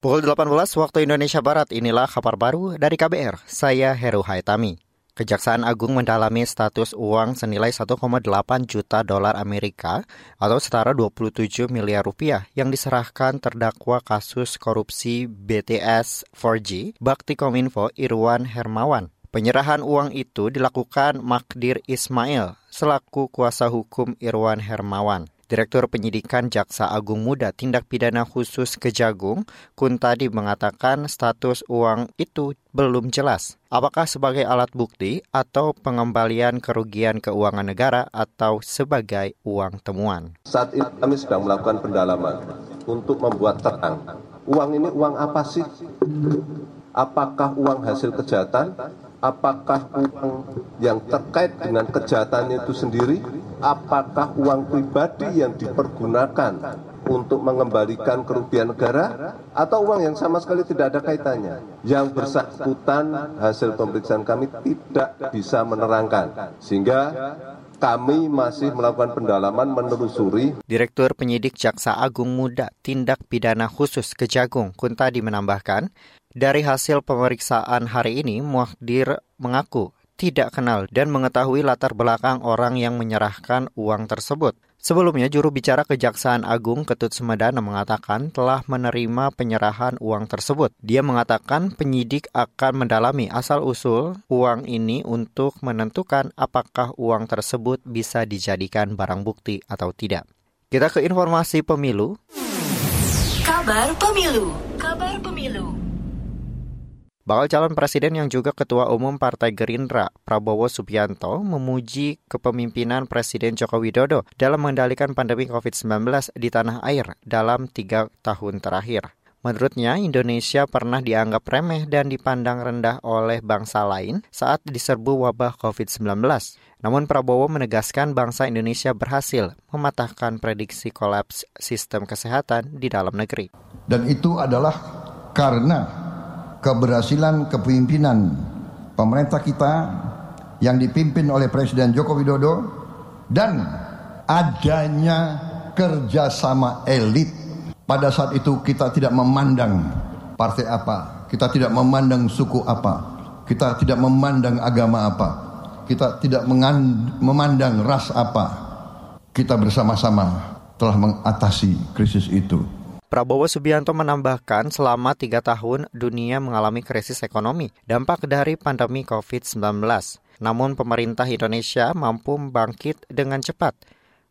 Pukul 18 waktu Indonesia Barat, inilah kabar baru dari KBR. Saya Heru Haitami. Kejaksaan Agung mendalami status uang senilai 1,8 juta dolar Amerika atau setara 27 miliar rupiah yang diserahkan terdakwa kasus korupsi BTS 4G Bakti Kominfo Irwan Hermawan. Penyerahan uang itu dilakukan Makdir Ismail selaku kuasa hukum Irwan Hermawan. Direktur Penyidikan Jaksa Agung Muda Tindak Pidana Khusus Kejagung, Kuntadi mengatakan status uang itu belum jelas. Apakah sebagai alat bukti atau pengembalian kerugian keuangan negara atau sebagai uang temuan. Saat ini kami sedang melakukan pendalaman untuk membuat terang. Uang ini uang apa sih? Apakah uang hasil kejahatan? Apakah uang yang terkait dengan kejahatan itu sendiri? apakah uang pribadi yang dipergunakan untuk mengembalikan kerugian negara atau uang yang sama sekali tidak ada kaitannya. Yang bersangkutan hasil pemeriksaan kami tidak bisa menerangkan. Sehingga kami masih melakukan pendalaman menelusuri. Direktur Penyidik Jaksa Agung Muda Tindak Pidana Khusus Kejagung Kuntadi menambahkan, dari hasil pemeriksaan hari ini, Muhdir mengaku tidak kenal dan mengetahui latar belakang orang yang menyerahkan uang tersebut. Sebelumnya, juru bicara Kejaksaan Agung Ketut Semedana mengatakan telah menerima penyerahan uang tersebut. Dia mengatakan penyidik akan mendalami asal-usul uang ini untuk menentukan apakah uang tersebut bisa dijadikan barang bukti atau tidak. Kita ke informasi pemilu. Kabar pemilu. Kabar pemilu. Bakal calon presiden yang juga ketua umum Partai Gerindra, Prabowo Subianto, memuji kepemimpinan Presiden Joko Widodo dalam mengendalikan pandemi COVID-19 di tanah air dalam tiga tahun terakhir. Menurutnya, Indonesia pernah dianggap remeh dan dipandang rendah oleh bangsa lain saat diserbu wabah COVID-19. Namun Prabowo menegaskan bangsa Indonesia berhasil mematahkan prediksi kolaps sistem kesehatan di dalam negeri. Dan itu adalah karena keberhasilan kepemimpinan pemerintah kita yang dipimpin oleh Presiden Joko Widodo dan adanya kerjasama elit. Pada saat itu kita tidak memandang partai apa, kita tidak memandang suku apa, kita tidak memandang agama apa, kita tidak memandang ras apa. Kita bersama-sama telah mengatasi krisis itu. Prabowo Subianto menambahkan selama tiga tahun dunia mengalami krisis ekonomi, dampak dari pandemi COVID-19. Namun pemerintah Indonesia mampu bangkit dengan cepat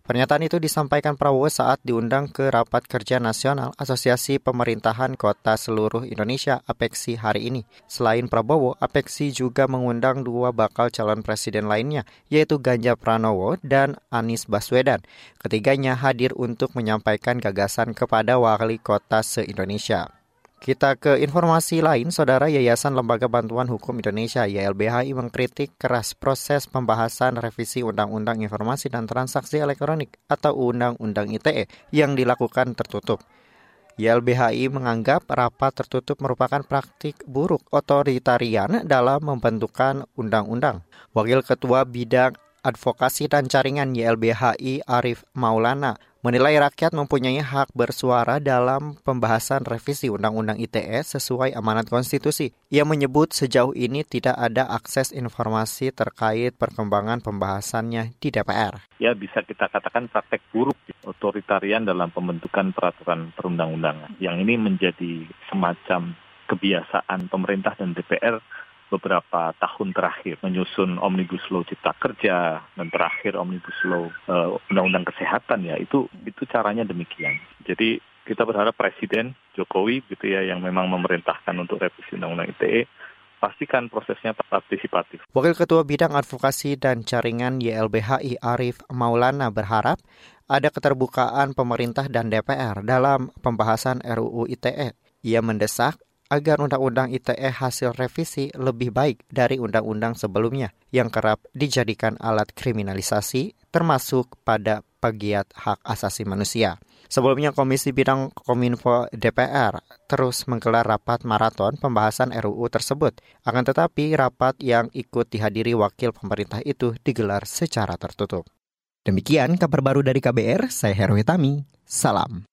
Pernyataan itu disampaikan Prabowo saat diundang ke Rapat Kerja Nasional Asosiasi Pemerintahan Kota Seluruh Indonesia APEXI hari ini. Selain Prabowo, APEXI juga mengundang dua bakal calon presiden lainnya, yaitu Ganjar Pranowo dan Anies Baswedan. Ketiganya hadir untuk menyampaikan gagasan kepada wali kota se-Indonesia. Kita ke informasi lain, Saudara Yayasan Lembaga Bantuan Hukum Indonesia YLBHI mengkritik keras proses pembahasan revisi Undang-Undang Informasi dan Transaksi Elektronik atau Undang-Undang ITE yang dilakukan tertutup. YLBHI menganggap rapat tertutup merupakan praktik buruk otoritarian dalam membentukkan undang-undang. Wakil Ketua Bidang Advokasi dan Jaringan YLBHI Arif Maulana menilai rakyat mempunyai hak bersuara dalam pembahasan revisi Undang-Undang ITE sesuai amanat konstitusi. Ia menyebut sejauh ini tidak ada akses informasi terkait perkembangan pembahasannya di DPR. Ya bisa kita katakan praktek buruk otoritarian dalam pembentukan peraturan perundang-undangan. Yang ini menjadi semacam kebiasaan pemerintah dan DPR beberapa tahun terakhir menyusun omnibus law cipta kerja dan terakhir omnibus law uh, undang-undang kesehatan ya itu itu caranya demikian. Jadi kita berharap Presiden Jokowi gitu ya yang memang memerintahkan untuk revisi undang-undang ITE pastikan prosesnya partisipatif. Wakil Ketua Bidang Advokasi dan Jaringan YLBHI Arif Maulana berharap ada keterbukaan pemerintah dan DPR dalam pembahasan RUU ITE. Ia mendesak agar Undang-Undang ITE hasil revisi lebih baik dari undang-undang sebelumnya yang kerap dijadikan alat kriminalisasi termasuk pada pegiat hak asasi manusia. Sebelumnya Komisi Bidang Kominfo DPR terus menggelar rapat maraton pembahasan RUU tersebut. Akan tetapi rapat yang ikut dihadiri wakil pemerintah itu digelar secara tertutup. Demikian kabar baru dari KBR, saya Heru Hitami. Salam.